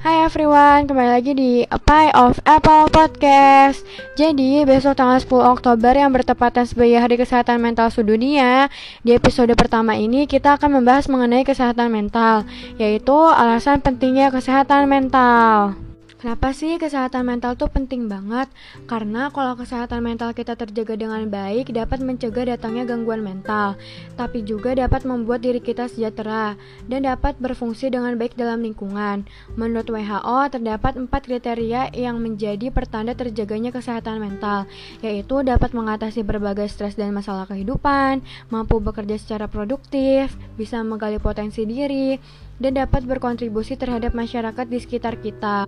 everyone, kembali lagi di A Pie of Apple Podcast. Jadi besok tanggal 10 Oktober yang bertepatan sebagai Hari Kesehatan Mental Sedunia Di episode pertama ini kita akan membahas mengenai kesehatan mental Yaitu alasan pentingnya kesehatan mental Kenapa sih kesehatan mental tuh penting banget? Karena kalau kesehatan mental kita terjaga dengan baik dapat mencegah datangnya gangguan mental, tapi juga dapat membuat diri kita sejahtera dan dapat berfungsi dengan baik dalam lingkungan. Menurut WHO, terdapat empat kriteria yang menjadi pertanda terjaganya kesehatan mental, yaitu dapat mengatasi berbagai stres dan masalah kehidupan, mampu bekerja secara produktif, bisa menggali potensi diri, dan dapat berkontribusi terhadap masyarakat di sekitar kita.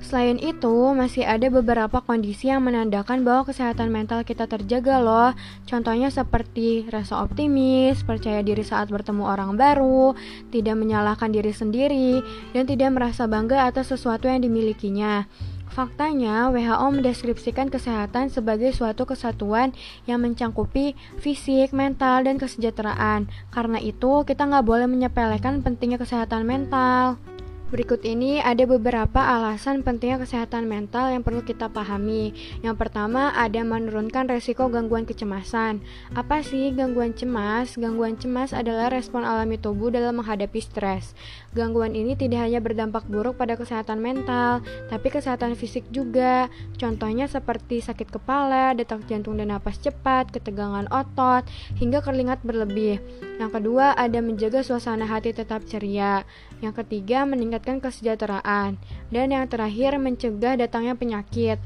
Selain itu, masih ada beberapa kondisi yang menandakan bahwa kesehatan mental kita terjaga loh. Contohnya seperti rasa optimis, percaya diri saat bertemu orang baru, tidak menyalahkan diri sendiri, dan tidak merasa bangga atas sesuatu yang dimilikinya. Faktanya, WHO mendeskripsikan kesehatan sebagai suatu kesatuan yang mencangkupi fisik, mental, dan kesejahteraan. Karena itu, kita nggak boleh menyepelekan pentingnya kesehatan mental. Berikut ini ada beberapa alasan pentingnya kesehatan mental yang perlu kita pahami. Yang pertama ada menurunkan resiko gangguan kecemasan. Apa sih gangguan cemas? Gangguan cemas adalah respon alami tubuh dalam menghadapi stres. Gangguan ini tidak hanya berdampak buruk pada kesehatan mental, tapi kesehatan fisik juga. Contohnya seperti sakit kepala, detak jantung dan napas cepat, ketegangan otot, hingga keringat berlebih. Yang kedua ada menjaga suasana hati tetap ceria. Yang ketiga meningkat meningkatkan kesejahteraan, dan yang terakhir mencegah datangnya penyakit.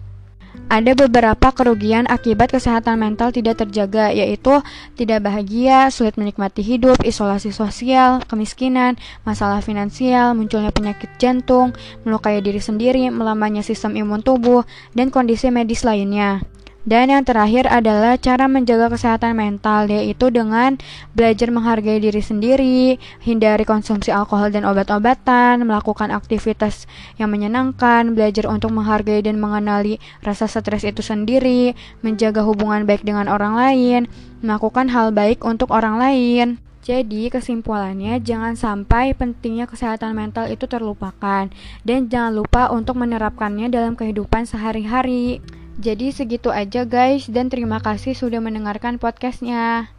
Ada beberapa kerugian akibat kesehatan mental tidak terjaga, yaitu tidak bahagia, sulit menikmati hidup, isolasi sosial, kemiskinan, masalah finansial, munculnya penyakit jantung, melukai diri sendiri, melambannya sistem imun tubuh, dan kondisi medis lainnya. Dan yang terakhir adalah cara menjaga kesehatan mental, yaitu dengan belajar menghargai diri sendiri, hindari konsumsi alkohol dan obat-obatan, melakukan aktivitas yang menyenangkan, belajar untuk menghargai dan mengenali rasa stres itu sendiri, menjaga hubungan baik dengan orang lain, melakukan hal baik untuk orang lain. Jadi kesimpulannya jangan sampai pentingnya kesehatan mental itu terlupakan dan jangan lupa untuk menerapkannya dalam kehidupan sehari-hari. Jadi segitu aja guys dan terima kasih sudah mendengarkan podcastnya.